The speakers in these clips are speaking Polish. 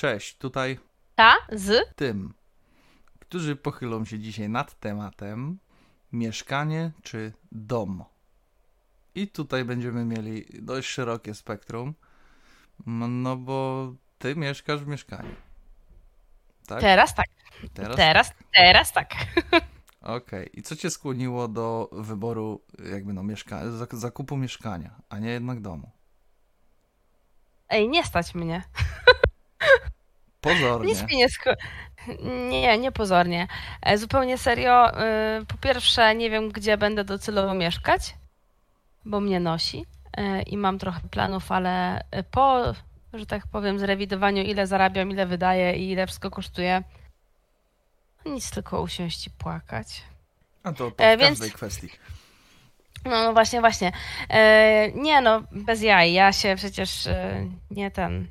Cześć, tutaj Ta z tym, którzy pochylą się dzisiaj nad tematem mieszkanie czy dom. I tutaj będziemy mieli dość szerokie spektrum, no bo ty mieszkasz w mieszkaniu. Tak? teraz tak. Teraz? Teraz, teraz tak. Okej. I co cię skłoniło do wyboru jakby no mieszka- zak- zakupu mieszkania, a nie jednak domu? Ej, nie stać mnie. Pozornie. Nic mi nie sko... Nie, nie pozornie. E, Zupełnie serio. y, Po pierwsze, nie wiem, gdzie będę docelowo mieszkać, bo mnie nosi y, i mam trochę planów, ale y, po, że tak powiem, zrewidowaniu, ile zarabiam, ile wydaję i ile wszystko kosztuje, nic tylko usiąść i płakać. A to, w E, więc- każdej kwestii. No, no właśnie, właśnie. E, nie no, bez jaj. Ja się przecież e, nie ten.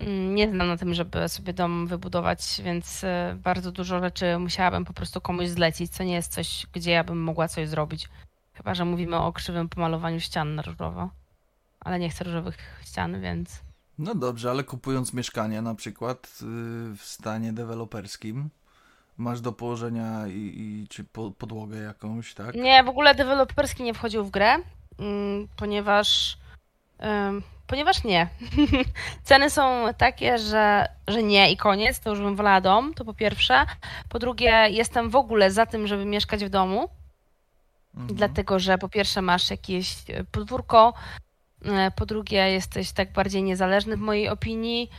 Mm, Nie znam na tym, żeby sobie dom wybudować, więc e, bardzo dużo rzeczy musiałabym po prostu komuś zlecić, co nie jest coś, gdzie ja bym mogła coś zrobić. Chyba, że mówimy o krzywym pomalowaniu ścian na różowo. Ale nie chcę różowych ścian, więc. No dobrze, ale kupując mieszkanie na przykład yy, w stanie deweloperskim, masz do położenia i, i czy po, podłogę jakąś, tak? Nie, w ogóle deweloperski nie wchodził w grę, mm, ponieważ. Ponieważ nie. Ceny są takie, że, że nie i koniec, to już bym wolała dom, to po pierwsze. Po drugie, jestem w ogóle za tym, żeby mieszkać w domu, Mhm. dlatego że po pierwsze masz jakieś e, podwórko, e, po drugie jesteś tak bardziej niezależny w mojej opinii.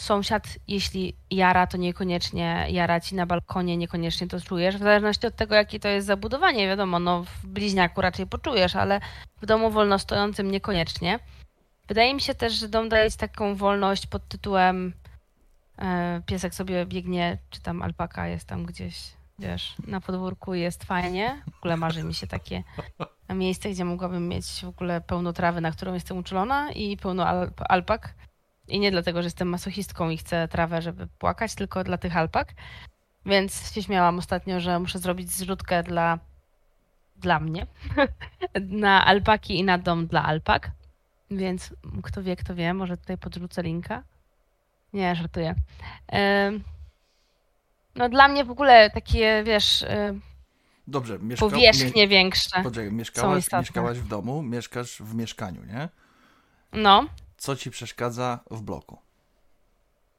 Sąsiad, jeśli jara, to niekoniecznie jara ci na balkonie, niekoniecznie to czujesz. W zależności od tego, jakie to jest zabudowanie, wiadomo, no w bliźniaku raczej poczujesz, ale w domu wolno stojącym niekoniecznie. Wydaje mi się też, że dom daje taką wolność pod tytułem e, piesek sobie biegnie, czy tam alpaka jest tam gdzieś, wiesz, na podwórku jest fajnie. W ogóle marzy mi się takie miejsce, gdzie mogłabym mieć w ogóle pełno trawy, na którą jestem uczulona i pełno alp alpak. I nie dlatego, że jestem masochistką i chcę trawę, żeby płakać, tylko dla tych alpak. Więc się śmiałam ostatnio, że muszę zrobić zrzutkę dla, dla mnie na alpaki i na dom dla alpak. Więc kto wie, kto wie, może tutaj podrzucę linka. Nie, żartuję. No dla mnie w ogóle takie, wiesz, y, Dobrze, mieszka... powierzchnie większe. Poczekaj, mieszkałaś, mieszkałaś w domu, mieszkasz w mieszkaniu, nie? No. Co ci przeszkadza w bloku?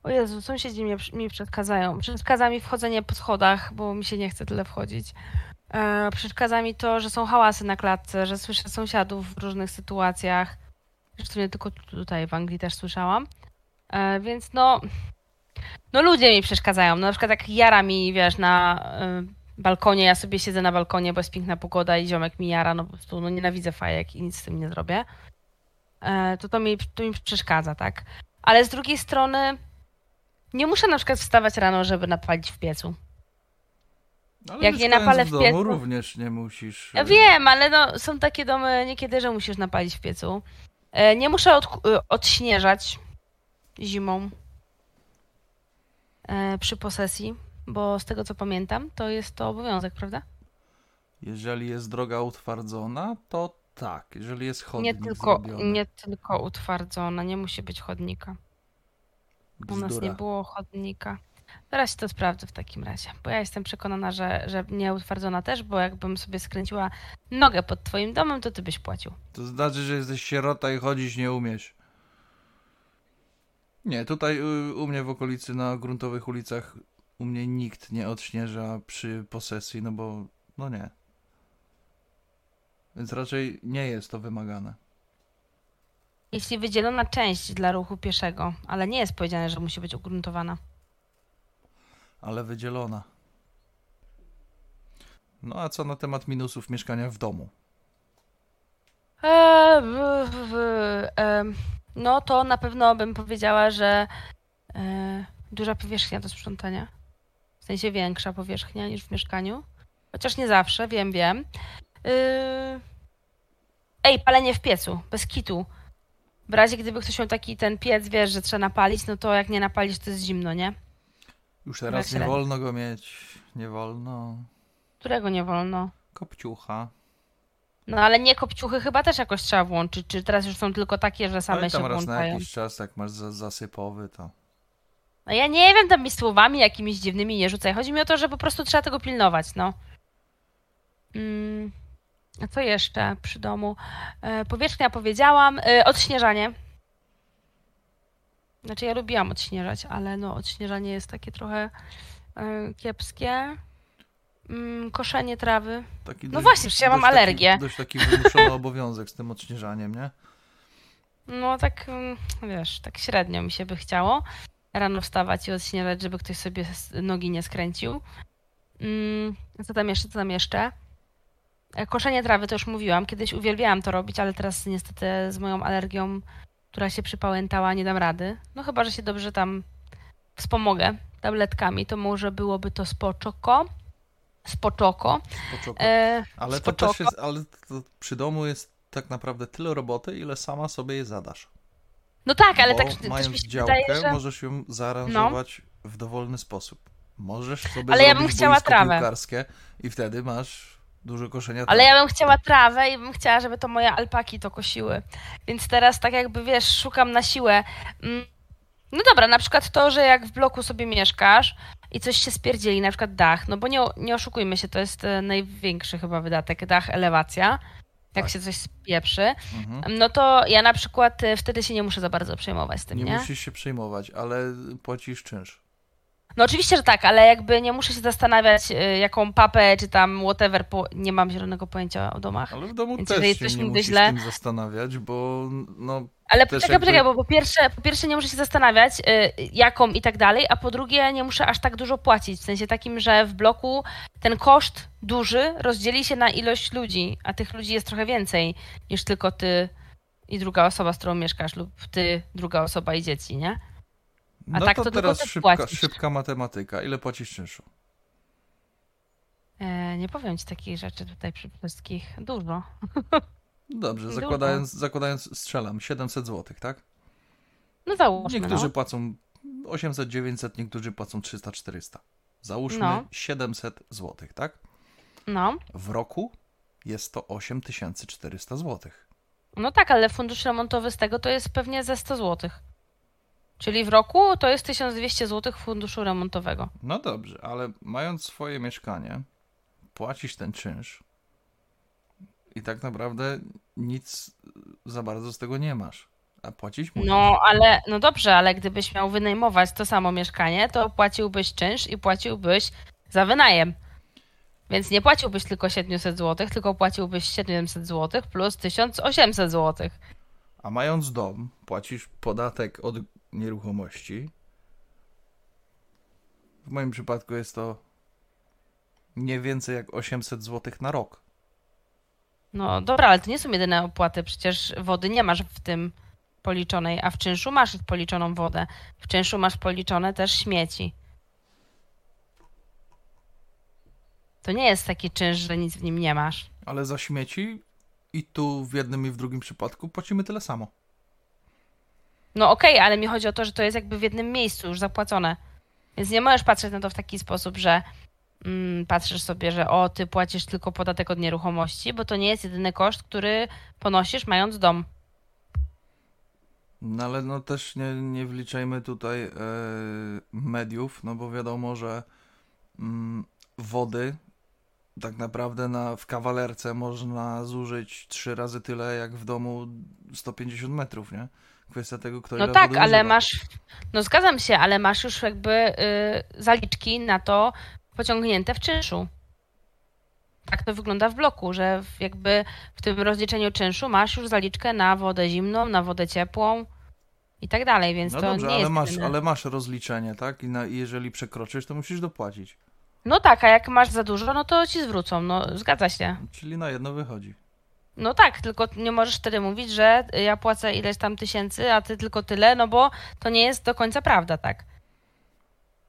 O Jezu, sąsiedzi mnie, mi przeszkadzają. Przeszkadza mi wchodzenie po schodach, bo mi się nie chce tyle wchodzić. E, przeszkadza mi to, że są hałasy na klatce, że słyszę sąsiadów w różnych sytuacjach. Zresztą nie tylko tutaj, w Anglii też słyszałam. E, więc no, no ludzie mi przeszkadzają. No, na przykład jak jara mi, wiesz, na e, balkonie, ja sobie siedzę na balkonie, bo jest piękna pogoda i ziomek mi jara, no po prostu no, nienawidzę fajek i nic z tym nie zrobię. E, to to mi, to mi przeszkadza, tak? Ale z drugiej strony nie muszę na przykład wstawać rano, żeby napalić w piecu. Ale Jak nie napalę w w domu piecu- również nie musisz... Ja e, wiem, ale no, są takie domy niekiedy, że musisz napalić w piecu. E, Nie muszę od, e, odśnieżać zimą e, przy posesji, bo z tego co pamiętam, to jest to obowiązek, prawda? Jeżeli jest droga utwardzona, to tak. Jeżeli jest chodnik Nie tylko, zrobiony. nie tylko utwardzona, nie musi być chodnika. U nas Bzdura. nie było chodnika. Zaraz to sprawdzę w takim razie, bo ja jestem przekonana, że, że nie utwardzona też, bo jakbym sobie skręciła nogę pod twoim domem, to ty byś płacił. To znaczy, że jesteś sierota i chodzić nie umiesz. Nie, tutaj y, u mnie w okolicy na gruntowych ulicach u mnie nikt nie odśnieża przy posesji, no bo no nie. Więc raczej nie jest to wymagane. Jeśli wydzielona część dla ruchu pieszego, ale nie jest powiedziane, że musi być ugruntowana. Ale wydzielona. No a co na temat minusów mieszkania w domu? Eee, w, w, em, no to na pewno bym powiedziała, że e, duża powierzchnia do sprzątania. W sensie większa powierzchnia niż w mieszkaniu. Chociaż nie zawsze, wiem, wiem. Yy... Ej, palenie w piecu, bez kitu. W razie gdyby ktoś miał taki ten piec, wiesz, że trzeba napalić, no to jak nie napalisz, to jest zimno, nie? Już teraz nie średnio. wolno go mieć. Nie wolno. Którego nie wolno. Kopciucha. No ale nie kopciuchy chyba też jakoś trzeba włączyć. Czy teraz już są tylko takie, że same się tam raz na włączają? jakiś czas, jak masz za- zasypowy, to No ja nie wiem, tam mi słowami jakimiś dziwnymi nie rzucaj. Chodzi mi o to, że po prostu trzeba tego pilnować, no. Mm, co jeszcze przy domu? E, powierzchnia powiedziałam. E, odśnieżanie. Znaczy ja lubiłam odśnieżać, ale no odśnieżanie jest takie trochę e, kiepskie. Mm, koszenie trawy. Taki No właśnie, przecież ja mam dość alergię. Taki, dość taki wymuszony obowiązek z tym odśnieżaniem, nie? No tak, mm, wiesz, tak średnio mi się by chciało rano wstawać i odśnieżać, żeby ktoś sobie nogi nie skręcił. Mm, co tam jeszcze, co tam jeszcze? E, Koszenie trawy to już mówiłam. Kiedyś uwielbiałam to robić, ale teraz niestety z moją alergią, która się przypałętała, nie dam rady. No chyba, że się dobrze tam wspomogę tabletkami, to może byłoby to spoczoko. Spoczoko. Poczoko. E, ale to też ale to przy domu jest tak naprawdę tyle roboty, ile sama sobie je zadasz. No tak, ale Bo tak też mając mi się działkę, wydaje, że... No. możesz ją zaaranżować w dowolny sposób. Możesz sobie Ale ja bym chciała trawę. i wtedy masz dużo koszenia Ale trawy. ja bym chciała trawę i bym chciała, żeby to moje alpaki to kosiły. Więc teraz tak jakby, wiesz, szukam na siłę. Mm, No dobra, na przykład to, że jak w bloku sobie mieszkasz i coś się spierdzieli, na przykład dach, no bo nie, nie oszukujmy się, to jest e, największy chyba wydatek, dach, elewacja. Jak Tak. się coś spieprzy, Mhm. no to ja na przykład e, wtedy się nie muszę za bardzo przejmować z tym, Nie, nie? musisz się przejmować, ale płacisz czynsz. No oczywiście, że tak, ale jakby nie muszę się zastanawiać, e, jaką papę czy tam whatever, po... nie mam zielonego pojęcia o domach. Ale w domu Więc też się nie musisz źle- tym zastanawiać, bo no, Ale poczekaj, jakby- poczekaj, bo po pierwsze, po pierwsze nie muszę się zastanawiać, y, jaką i tak dalej, a po drugie nie muszę aż tak dużo płacić. W sensie takim, że w bloku ten koszt duży rozdzieli się na ilość ludzi, a tych ludzi jest trochę więcej niż tylko ty i druga osoba, z którą mieszkasz, lub ty, druga osoba i dzieci, nie? A no tak to to teraz szybka, szybka matematyka. Ile płacisz czynszu? E, nie powiem ci takich rzeczy tutaj przy wszystkich. Dużo. Dobrze, Dużo. zakładając, zakładając strzelam, 700 zł, tak? No załóżmy, Niektórzy no. płacą 800, 900, niektórzy płacą 300, 400. Załóżmy No. 700 zł, tak? No. W roku jest to 8400 zł. No tak, ale fundusz remontowy z tego to jest pewnie ze 100 zł. Czyli w roku to jest 1200 zł funduszu remontowego. No dobrze, ale mając swoje mieszkanie, płacisz ten czynsz i tak naprawdę nic za bardzo z tego nie masz. A płacić musisz. No, ale no dobrze, ale gdybyś miał wynajmować to samo mieszkanie, to płaciłbyś czynsz i płaciłbyś za wynajem. Więc nie płaciłbyś tylko 700 zł, tylko płaciłbyś 700 zł plus 1800 zł. A mając dom, płacisz podatek od nieruchomości. W moim przypadku jest to nie więcej jak 800 zł na rok. No dobra, ale to nie są jedyne opłaty, przecież wody nie masz w tym policzonej, a w czynszu masz policzoną wodę. W czynszu masz policzone też śmieci. To nie jest taki czynsz, że nic w nim nie masz. Ale za śmieci i tu w jednym i w drugim przypadku płacimy tyle samo. No okej, ale mi chodzi o to, że to jest jakby w jednym miejscu już zapłacone. Więc nie możesz patrzeć na to w taki sposób, że mm, patrzysz sobie, że o, ty płacisz tylko podatek od nieruchomości, bo to nie jest jedyny koszt, który ponosisz mając dom. No ale no też nie, nie wliczajmy tutaj e, mediów, no bo wiadomo, że mm, wody tak naprawdę na, w kawalerce można zużyć trzy razy tyle jak w domu 150 metrów, nie? Kwestia tego, kto No tak, ale masz, no zgadzam się, ale masz już jakby y, zaliczki na to pociągnięte w czynszu. Tak to wygląda w bloku, że jakby w tym rozliczeniu czynszu masz już zaliczkę na wodę zimną, na wodę ciepłą i tak dalej, więc No to dobrze, nie ale jest masz, ale masz rozliczenie, tak? I, na, I jeżeli przekroczysz, to musisz dopłacić. No tak, a jak masz za dużo, no to ci zwrócą, no zgadza się. Czyli na jedno wychodzi. No tak, tylko nie możesz wtedy mówić, że ja płacę ileś tam tysięcy, a ty tylko tyle, no bo to nie jest do końca prawda, tak?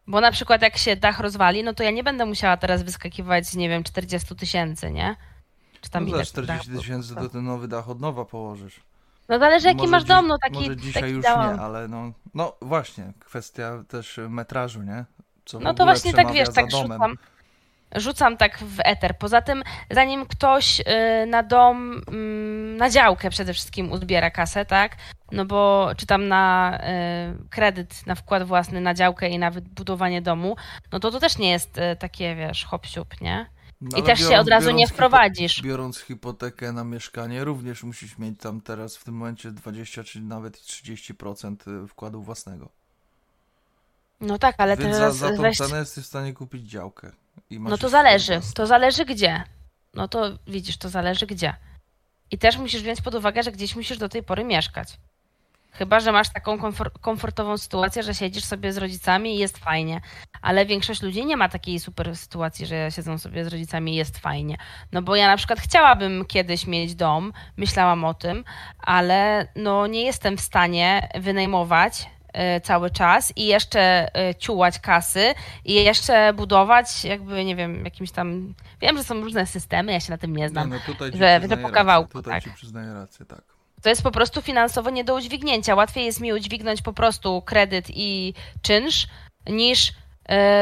Bo na przykład jak się dach rozwali, no to ja nie będę musiała teraz wyskakiwać z, nie wiem, 40 tysięcy, nie? Czy tam No za 40 dach- tysięcy to ten nowy dach od nowa położysz. No zależy jaki Może masz dom, no taki, Może dzisiaj taki już dałam. nie, ale no, no właśnie, kwestia też metrażu, nie? Co No to właśnie tak wiesz, tak domem. rzucam. Rzucam tak w eter. Poza tym, zanim ktoś y, na dom, mm, na działkę przede wszystkim uzbiera kasę, tak? No bo czy tam na y, kredyt, na wkład własny, na działkę i na wybudowanie domu, no to to też nie jest y, takie, wiesz, hop nie? No, I też biorąc, się od razu nie wprowadzisz. biorąc hipotekę na mieszkanie, również musisz mieć tam teraz w tym momencie 20 czy nawet 30% wkładu własnego. No tak, ale Więc teraz za, za tą weź... cenę jesteś w stanie kupić działkę. No to zależy. To zależy gdzie. No to widzisz, to zależy gdzie. I też musisz wziąć pod uwagę, że gdzieś musisz do tej pory mieszkać. Chyba, że masz taką komfort, komfortową sytuację, że siedzisz sobie z rodzicami i jest fajnie. Ale większość ludzi nie ma takiej super sytuacji, że siedzą sobie z rodzicami i jest fajnie. No bo ja na przykład chciałabym kiedyś mieć dom, myślałam o tym, ale no nie jestem w stanie wynajmować cały czas i jeszcze y, ciułać kasy i jeszcze budować jakby, nie wiem, jakimś tam... Wiem, że są różne systemy, ja się na tym nie znam. Nie, no tutaj że, po kawałku, Tutaj tak. ci przyznaję rację, tak. To jest po prostu finansowo nie do udźwignięcia. Łatwiej jest mi udźwignąć po prostu kredyt i czynsz, niż E,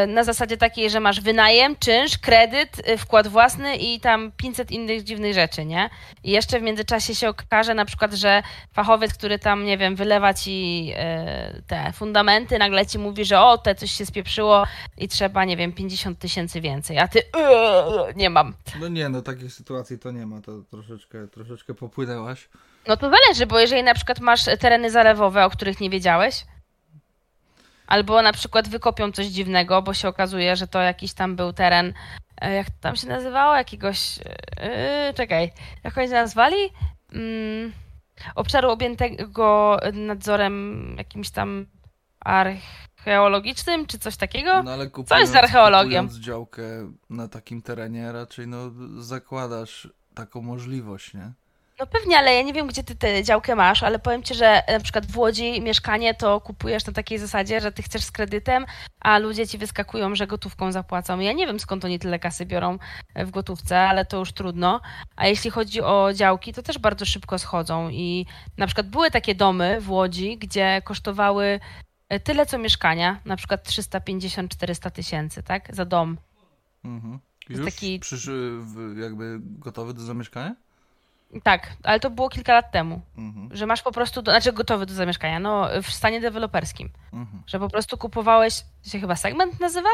na zasadzie takiej, że masz wynajem, czynsz, kredyt, e, wkład własny i tam 500 innych dziwnych rzeczy, nie? I jeszcze w międzyczasie się okaże na przykład, że fachowiec, który tam, nie wiem, wylewa ci e, te fundamenty, nagle ci mówi, że o, te coś się spieprzyło i trzeba, nie wiem, 50 tysięcy więcej, a ty nie mam. No nie, no takiej sytuacji to nie ma, to troszeczkę, troszeczkę popłynęłaś. No to zależy, bo jeżeli na przykład masz tereny zalewowe, o których nie wiedziałeś, Albo na przykład wykopią coś dziwnego, bo się okazuje, że to jakiś tam był teren, e, jak tam się nazywało, jakiegoś, yy, czekaj, jak oni się nazwali? Mm, obszaru objętego nadzorem jakimś tam archeologicznym, czy coś takiego? No ale kupując, coś z archeologią. Kupując działkę na takim terenie raczej no zakładasz taką możliwość, nie? No pewnie, ale ja nie wiem, gdzie ty tę działkę masz, ale powiem ci, że na przykład w Łodzi mieszkanie to kupujesz na takiej zasadzie, że ty chcesz z kredytem, a ludzie ci wyskakują, że gotówką zapłacą. Ja nie wiem, skąd oni tyle kasy biorą w gotówce, ale to już trudno. A jeśli chodzi o działki, to też bardzo szybko schodzą i na przykład były takie domy w Łodzi, gdzie kosztowały tyle co mieszkania, na przykład 350-400 tysięcy, tak, za dom. Mhm. Już taki... jakby gotowy do zamieszkania? Tak, ale to było kilka lat temu. Mhm. Że masz po prostu, do, znaczy gotowy do zamieszkania, no w stanie deweloperskim. Mhm. Że po prostu kupowałeś, to się chyba segment nazywa?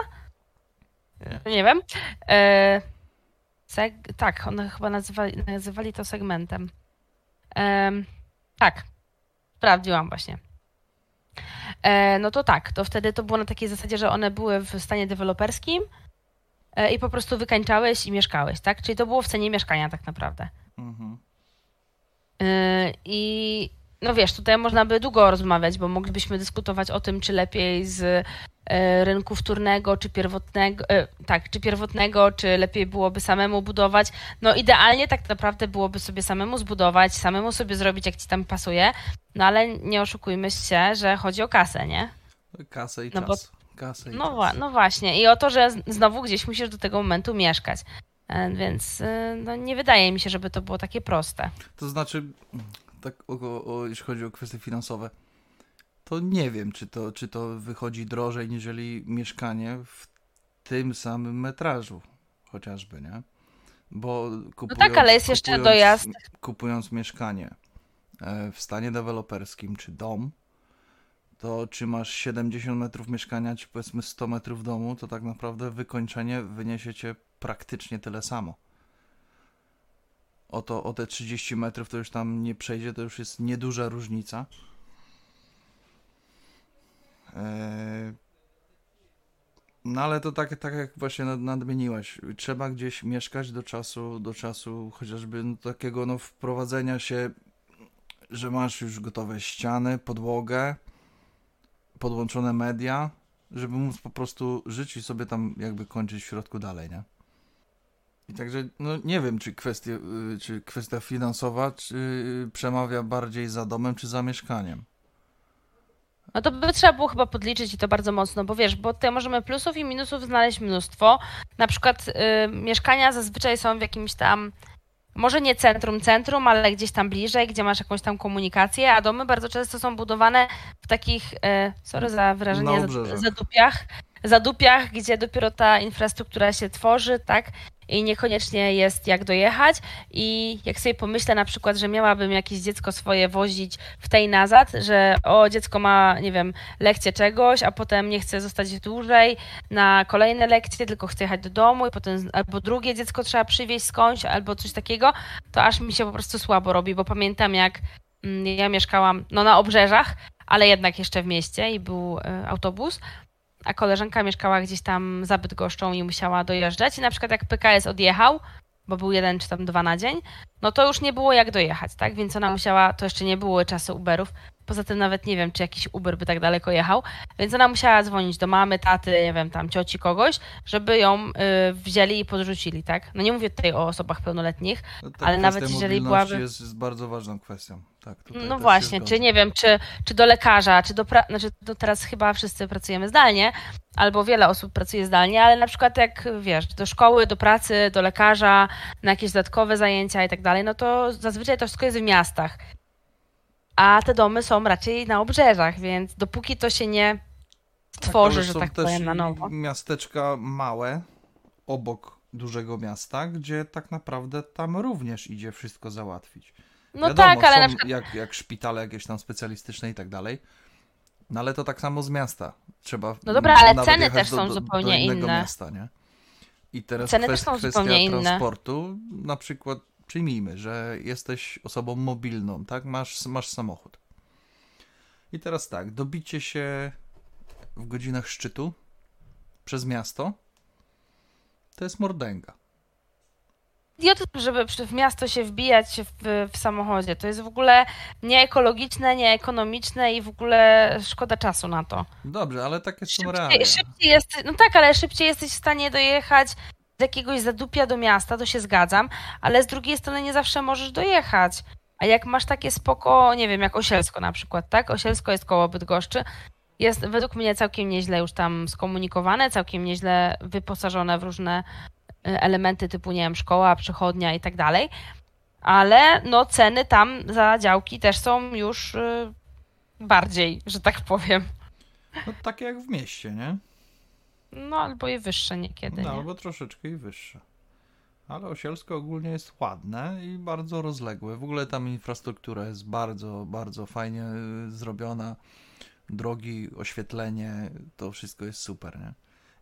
Nie, nie wiem. E, seg, tak, one chyba nazywali, nazywali to segmentem. E, tak, sprawdziłam właśnie. E, no to tak, to wtedy to było na takiej zasadzie, że one były w stanie deweloperskim e, i po prostu wykańczałeś i mieszkałeś, tak? Czyli to było w cenie mieszkania tak naprawdę. Mhm. Y, I no wiesz, tutaj można by długo rozmawiać, bo moglibyśmy dyskutować o tym, czy lepiej z y, rynku wtórnego, czy pierwotnego, y, tak, czy pierwotnego, czy lepiej byłoby samemu budować. No idealnie tak naprawdę byłoby sobie samemu zbudować, samemu sobie zrobić, jak ci tam pasuje, no ale nie oszukujmy się, że chodzi o kasę, nie? Kasę i no czas. Bo, kasę i no, czas. no właśnie. I o to, że znowu gdzieś musisz do tego momentu mieszkać. E, więc e, no, nie wydaje mi się, żeby to było takie proste. To znaczy, tak o, o, jeśli chodzi o kwestie finansowe, to nie wiem, czy to, czy to wychodzi drożej, niżeli mieszkanie w tym samym metrażu, chociażby, nie? Bo kupując, no tak, ale jest jeszcze dojazd. Kupując mieszkanie e, w stanie deweloperskim, czy dom, to czy masz 70 metrów mieszkania, czy powiedzmy 100 metrów domu, to tak naprawdę wykończenie wyniesie cię praktycznie tyle samo. O, o te 30 metrów to już tam nie przejdzie, to już jest nieduża różnica. Eee... No ale to tak, tak jak właśnie nadmieniłaś, trzeba gdzieś mieszkać do czasu, do czasu chociażby no, takiego no, wprowadzenia się, że masz już gotowe ściany, podłogę, podłączone media, żeby móc po prostu żyć i sobie tam jakby kończyć w środku dalej, nie? I także, no nie wiem, czy, kwestia, y, czy kwestia finansowa, czy przemawia bardziej za domem, czy za mieszkaniem. No to by trzeba było chyba podliczyć i to bardzo mocno, bo wiesz, bo tutaj możemy plusów i minusów znaleźć mnóstwo. Na przykład y, mieszkania zazwyczaj są w jakimś tam, może nie centrum, centrum, ale gdzieś tam bliżej, gdzie masz jakąś tam komunikację, a domy bardzo często są budowane w takich, y, sorry za wyrażenie, zadupiach, zadupiach, gdzie dopiero ta infrastruktura się tworzy, tak? I niekoniecznie jest jak dojechać. I jak sobie pomyślę na przykład, że miałabym jakieś dziecko swoje wozić w tej nazad, że o, dziecko ma, nie wiem, lekcję czegoś, a potem nie chce zostać dłużej na kolejne lekcje, tylko chce jechać do domu i potem albo drugie dziecko trzeba przywieźć skądś, albo coś takiego, to aż mi się po prostu słabo robi, bo pamiętam jak mm, ja mieszkałam no, na obrzeżach, ale jednak jeszcze w mieście i był e, autobus, a koleżanka mieszkała gdzieś tam za Bydgoszczą i musiała dojeżdżać i na przykład jak PKS odjechał, bo był jeden czy tam dwa na dzień, no to już nie było jak dojechać, tak? Więc ona musiała, to jeszcze nie było czasu Uberów, poza tym nawet nie wiem, czy jakiś Uber by tak daleko jechał, więc ona musiała dzwonić do mamy, taty, nie wiem, tam cioci, kogoś, żeby ją y, wzięli i podrzucili, tak? No nie mówię tutaj o osobach pełnoletnich, no, ale nawet jeżeli byłaby... jest, jest bardzo ważną kwestią. Tak, no właśnie, czy nie wiem, czy, czy do lekarza, czy do, pra... znaczy do teraz chyba wszyscy pracujemy zdalnie, albo wiele osób pracuje zdalnie, ale na przykład jak wiesz, do szkoły, do pracy, do lekarza, na jakieś dodatkowe zajęcia i tak dalej, no to zazwyczaj to wszystko jest w miastach. A te domy są raczej na obrzeżach, więc dopóki to się nie stworzy, tak, że tak powiem, na nowo. Miasteczka małe obok dużego miasta, gdzie tak naprawdę tam również idzie wszystko załatwić. No Wiadomo, tak, ale na przykład... jak, jak szpitale jakieś tam specjalistyczne i tak dalej. No ale to tak samo z miasta. Trzeba No dobra, ale ceny też są do, zupełnie do inne. Miasta, nie? I teraz ceny kwest, też są zupełnie inne. transportu, na przykład przyjmijmy, że jesteś osobą mobilną, tak? Masz, masz samochód. I teraz tak, dobicie się w godzinach szczytu przez miasto to jest mordęga idiotyzm, żeby w miasto się wbijać w, w samochodzie. To jest w ogóle nieekologiczne, nieekonomiczne i w ogóle szkoda czasu na to. Dobrze, ale takie są realia. Szybciej jest, no tak, ale szybciej jesteś w stanie dojechać z jakiegoś zadupia do miasta, to się zgadzam, ale z drugiej strony nie zawsze możesz dojechać. A jak masz takie spoko, nie wiem, jak Osielsko na przykład, tak? Osielsko jest koło Bydgoszczy, jest według mnie całkiem nieźle już tam skomunikowane, całkiem nieźle wyposażone w różne elementy typu, nie wiem, szkoła, przychodnia i tak dalej. Ale no ceny tam za działki też są już y, bardziej, że tak powiem. No takie jak w mieście, nie? No albo i wyższe niekiedy. No nie? albo troszeczkę i wyższe. Ale Osielsko ogólnie jest ładne i bardzo rozległe. W ogóle tam infrastruktura jest bardzo, bardzo fajnie y, zrobiona. Drogi, oświetlenie, to wszystko jest super, nie?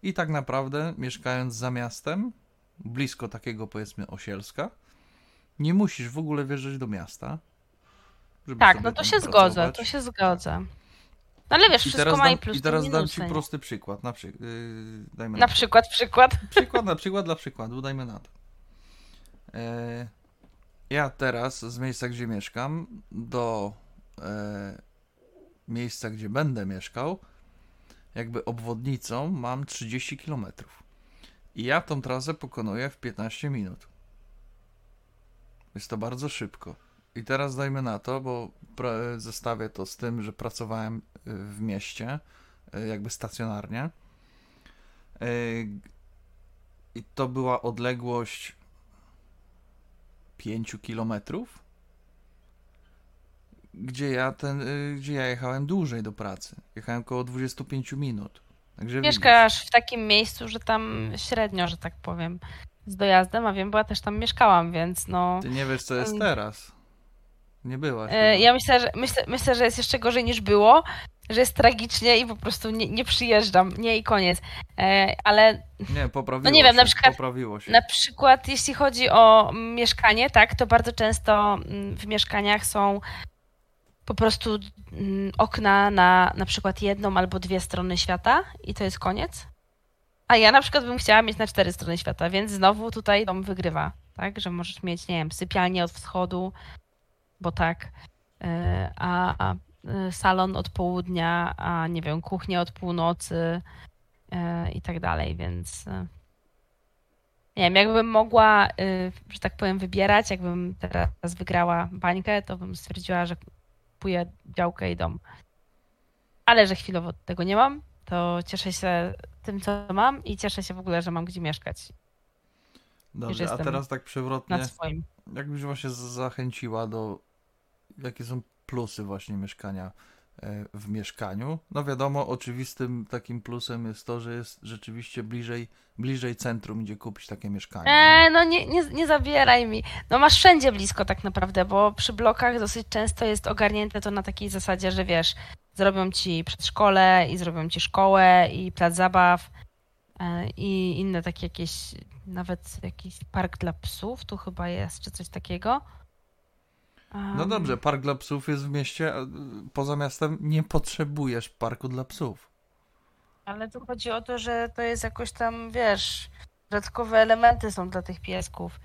I tak naprawdę, mieszkając za miastem, blisko takiego powiedzmy Osielska, nie musisz w ogóle wjeżdżać do miasta. tak, no to się zgodzę, to się zgodzę. Ale wiesz, I wszystko ma i plus I teraz dam ci prosty przykład. Na, przy, yy, dajmy na, na przykład, przykład. Przykład, na przykład dla przykładu, dajmy na to. Yy, ja teraz z miejsca, gdzie mieszkam, do yy, miejsca, gdzie będę mieszkał, jakby obwodnicą mam 30 kilometrów. I ja tą trasę pokonuję w 15 minut. Jest to bardzo szybko. I teraz dajmy na to, bo zestawię to z tym, że pracowałem y, w mieście, y, jakby stacjonarnie. Y, I to była odległość 5 kilometrów, gdzie ja ten, gdzie ja jechałem dłużej do pracy. Jechałem około 25 minut. Także Mieszkasz widzisz. w takim miejscu, że tam średnio, że tak powiem, z dojazdem, a wiem, bo ja też tam mieszkałam, więc no... Ty nie wiesz, co jest teraz. Nie byłaś. E, ja myślę że, myślę, myślę, że jest jeszcze gorzej niż było, że jest tragicznie i po prostu nie, nie przyjeżdżam, nie i koniec. E, ale. Nie, poprawiło no nie wiem, się, na przykład. Poprawiło się. Na przykład, jeśli chodzi o mieszkanie, tak, to bardzo często mm, w mieszkaniach są po prostu mm, okna na na przykład jedną albo dwie strony świata i to jest koniec. A ja na przykład bym chciała mieć na cztery strony świata, więc znowu tutaj dom wygrywa, tak? Że możesz mieć, nie wiem, sypialnię od wschodu, bo tak, e, a, e, salon od południa, a nie wiem, kuchnię od północy e, i tak dalej, więc nie wiem, jakbym mogła, że tak powiem, wybierać, jakbym teraz wygrała bańkę, to bym stwierdziła, że kupuję działkę i dom. Ale że chwilowo tego nie mam, to cieszę się tym, co mam i cieszę się w ogóle, że mam gdzie mieszkać. Dobrze, a teraz tak przewrotnie. Jakbyś właśnie zachęciła do. Jakie są plusy właśnie mieszkania e, w mieszkaniu. No wiadomo, oczywistym takim plusem jest to, że jest rzeczywiście bliżej, bliżej centrum, gdzie kupić takie mieszkanie. Eee, no nie, nie, nie zabieraj mi. No masz wszędzie blisko tak naprawdę, bo przy blokach dosyć często jest ogarnięte to na takiej zasadzie, że wiesz, zrobią ci przedszkole i zrobią ci szkołę i plac zabaw e, i inne takie jakieś, nawet jakiś park dla psów tu chyba jest, czy coś takiego. No dobrze, park dla psów jest w mieście, a poza miastem nie potrzebujesz parku dla psów. Ale tu chodzi o to, że to jest jakoś tam, wiesz, dodatkowe elementy są dla tych piesków.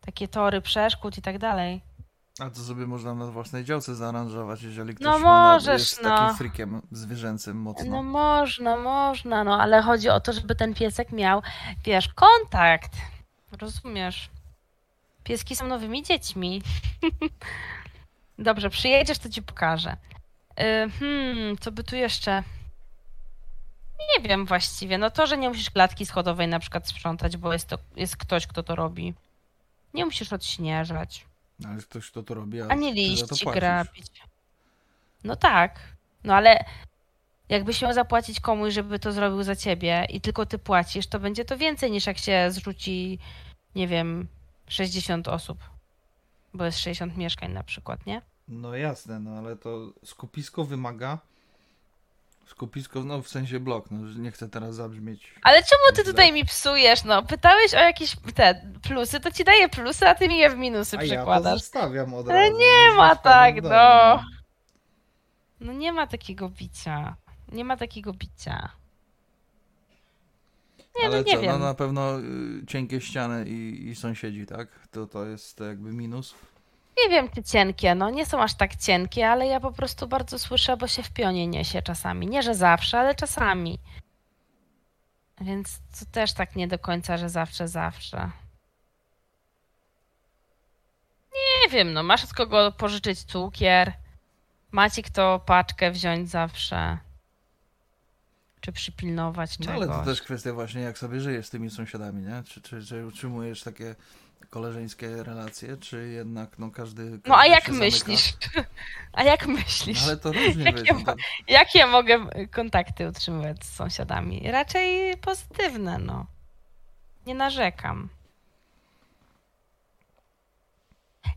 Takie tory przeszkód i tak dalej. A to sobie można na własnej działce zaaranżować, jeżeli ktoś No ma, możesz, jest no. takim frikiem zwierzęcym mocno. No można, można, no ale chodzi o to, żeby ten piesek miał, wiesz, kontakt. Rozumiesz? Pieski są nowymi dziećmi. Dobrze, przyjedziesz, to ci pokażę. Y, Hmm, co by tu jeszcze? Nie wiem właściwie. No to, że nie musisz klatki schodowej na przykład sprzątać, bo jest, to, jest ktoś, kto to robi. Nie musisz odśnieżać. Ale ktoś, kto to robi, a to liści płacisz. grabić. No tak. No ale jakbyś miał zapłacić komuś, żeby to zrobił za ciebie i tylko ty płacisz, to będzie to więcej niż jak się zrzuci, nie wiem, 60 osób. Bo jest 60 mieszkań na przykład, nie? No jasne, no ale to skupisko wymaga. Skupisko, no w sensie blok, no że nie chcę teraz zabrzmieć. Ale czemu ty tutaj mi psujesz? No, pytałeś o jakieś te plusy, to ci daję plusy, a ty mi je w minusy A ja przekładasz. pozostawiam od Ale razu. nie ma zostawiam tak, no. No nie ma takiego bicia. Nie ma takiego bicia. Nie, Ale no nie co, no wiem. na pewno y, cienkie ściany i, i sąsiedzi, tak? To, to jest jakby minus. Nie wiem, czy cienkie, no nie są aż tak cienkie, ale ja po prostu bardzo słyszę, bo się w pionie niesie czasami. Nie, że zawsze, ale czasami. Więc to też tak nie do końca, że zawsze, zawsze. Nie wiem, no masz od kogo pożyczyć cukier. Macie kto paczkę wziąć zawsze. Czy przypilnować No czegoś. ale to też kwestia właśnie jak sobie żyjesz z tymi sąsiadami, nie? Czy, czy, czy utrzymujesz takie koleżeńskie relacje, czy jednak no każdy... każdy No a jak zamyka? myślisz? A jak No myślisz? ale to różnie Jakie no to- Jakie mogę kontakty utrzymywać z sąsiadami? Raczej pozytywne, no. Nie narzekam.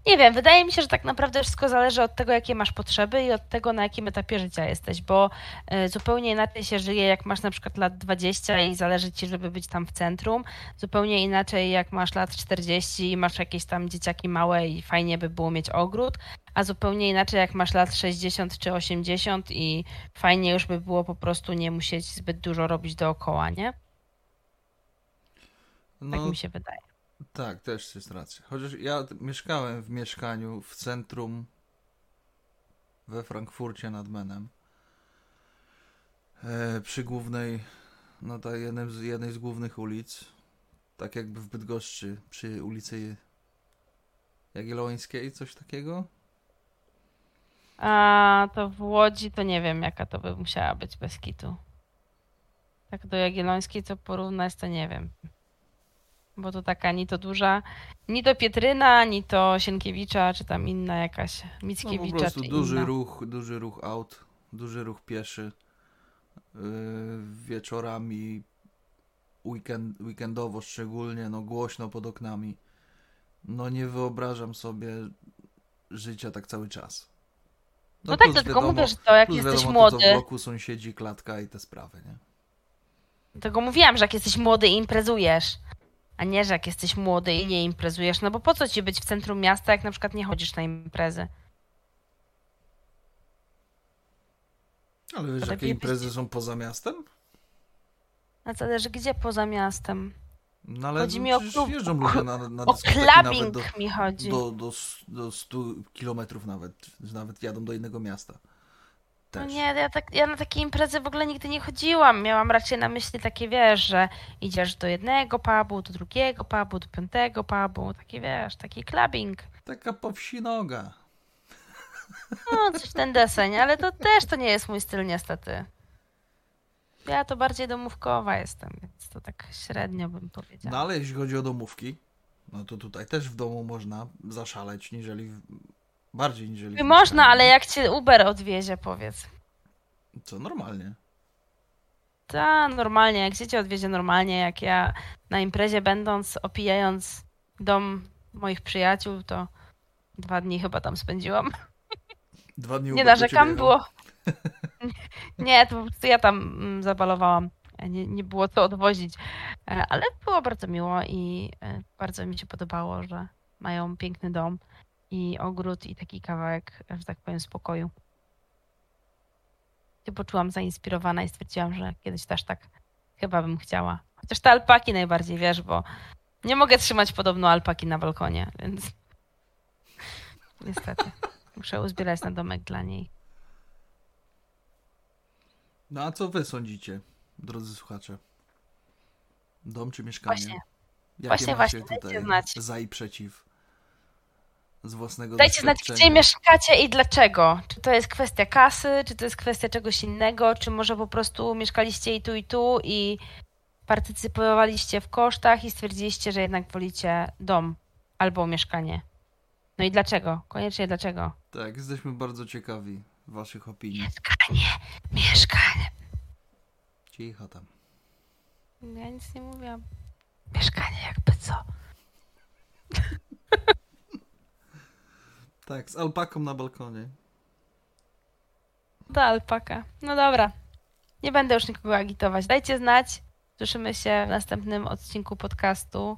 Nie wiem, wydaje mi się, że tak naprawdę wszystko zależy od tego, jakie masz potrzeby i od tego, na jakim etapie życia jesteś, bo e, zupełnie inaczej się żyje, jak masz na przykład lat 20 i zależy ci, żeby być tam w centrum, zupełnie inaczej, jak masz lat 40 i masz jakieś tam dzieciaki małe i fajnie by było mieć ogród, a zupełnie inaczej, jak masz lat 60 czy 80 i fajnie już by było po prostu nie musieć zbyt dużo robić dookoła, nie? Tak No mi się wydaje. Tak, też jest racja. Chociaż ja mieszkałem w mieszkaniu w centrum we Frankfurcie nad Menem. E, przy głównej, no tak jednym z, jednej z głównych ulic. Tak jakby w Bydgoszczy, przy ulicy Jagiellońskiej, coś takiego. A to w Łodzi to nie wiem, jaka to by musiała być bez kitu. Tak do Jagiellońskiej co porównać, to nie wiem. Bo to taka ni to duża, ni to Pietryna, ni to Sienkiewicza, czy tam inna jakaś No po Mickiewicza, prostu czy duży inna. ruch, duży ruch aut, duży ruch pieszy. Yy, wieczorami, weekend, weekendowo szczególnie, no głośno pod oknami. No nie wyobrażam sobie życia tak cały czas. No, tak, plus dlatego wiadomo- mówię, że to jak jesteś wiadomo, to, młody, w bloku sąsiedzi, klatka i te sprawy, nie? Tego mówiłam, że jak jesteś młody i imprezujesz, a nie, że jak jesteś młody i nie imprezujesz, no bo po co ci być w centrum miasta, jak na przykład nie chodzisz na imprezy? Ale wiesz, jakie imprezy są poza miastem? A zależy gdzie poza miastem. No ale Chodzi mi o klub- jeżdżą ludzie na, na O clubbing do, mi chodzi. do, do, do 100 kilometrów nawet, nawet jadą do innego miasta. No Też. nie, ja, tak, ja na takie imprezy w ogóle nigdy nie chodziłam. Miałam raczej na myśli takie, wiesz, że idziesz do jednego pubu, do drugiego pubu, do piątego pubu. Taki, wiesz, taki clubbing. Taka po wsi noga. No, coś ten deseń, ale to też to nie jest mój styl niestety. Ja to bardziej domówkowa jestem, więc to tak średnio bym powiedziała. No ale jeśli chodzi o domówki, no to tutaj też w domu można zaszaleć, niżeli w Bardziej niż Można, mieszkanie. ale jak cię Uber odwiezie, powiedz. Co, normalnie? Ta, normalnie. Jak cię odwiezie normalnie, jak ja na imprezie będąc, opijając dom moich przyjaciół, to dwa dni chyba tam spędziłam. Dwa dni Nie narzekam, było. Nie, to po prostu ja tam mm, zabalowałam. Nie, nie było co odwozić. E, ale było bardzo miło i e, bardzo mi się podobało, że mają piękny dom i ogród i taki kawałek, że tak powiem, spokoju. Się poczułam zainspirowana i stwierdziłam, że kiedyś też tak chyba bym chciała. Chociaż te alpaki najbardziej, wiesz, bo nie mogę trzymać podobno alpaki na balkonie, więc niestety muszę uzbierać na domek dla niej. No a co wy sądzicie, drodzy słuchacze? Dom czy mieszkanie? Właśnie. Jakie właśnie, właśnie, tutaj znać. za i przeciw? Z własnego Dajcie znać, gdzie mieszkacie i dlaczego. Czy to jest kwestia kasy, czy to jest kwestia czegoś innego, czy może po prostu mieszkaliście i tu, i tu i partycypowaliście w kosztach i stwierdziliście, że jednak wolicie dom albo mieszkanie. No i dlaczego? Koniecznie dlaczego? Tak, jesteśmy bardzo ciekawi waszych opinii. Mieszkanie, mieszkanie. Cicho tam. Ja nic nie mówiłam. Mieszkanie jakby co? Tak, z alpaką na balkonie. To alpaka. No dobra. Nie będę już nikogo agitować. Dajcie znać. Słyszymy się w następnym odcinku podcastu.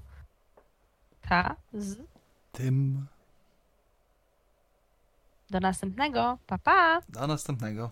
Ta z tym. Do następnego. Pa, pa. Do następnego.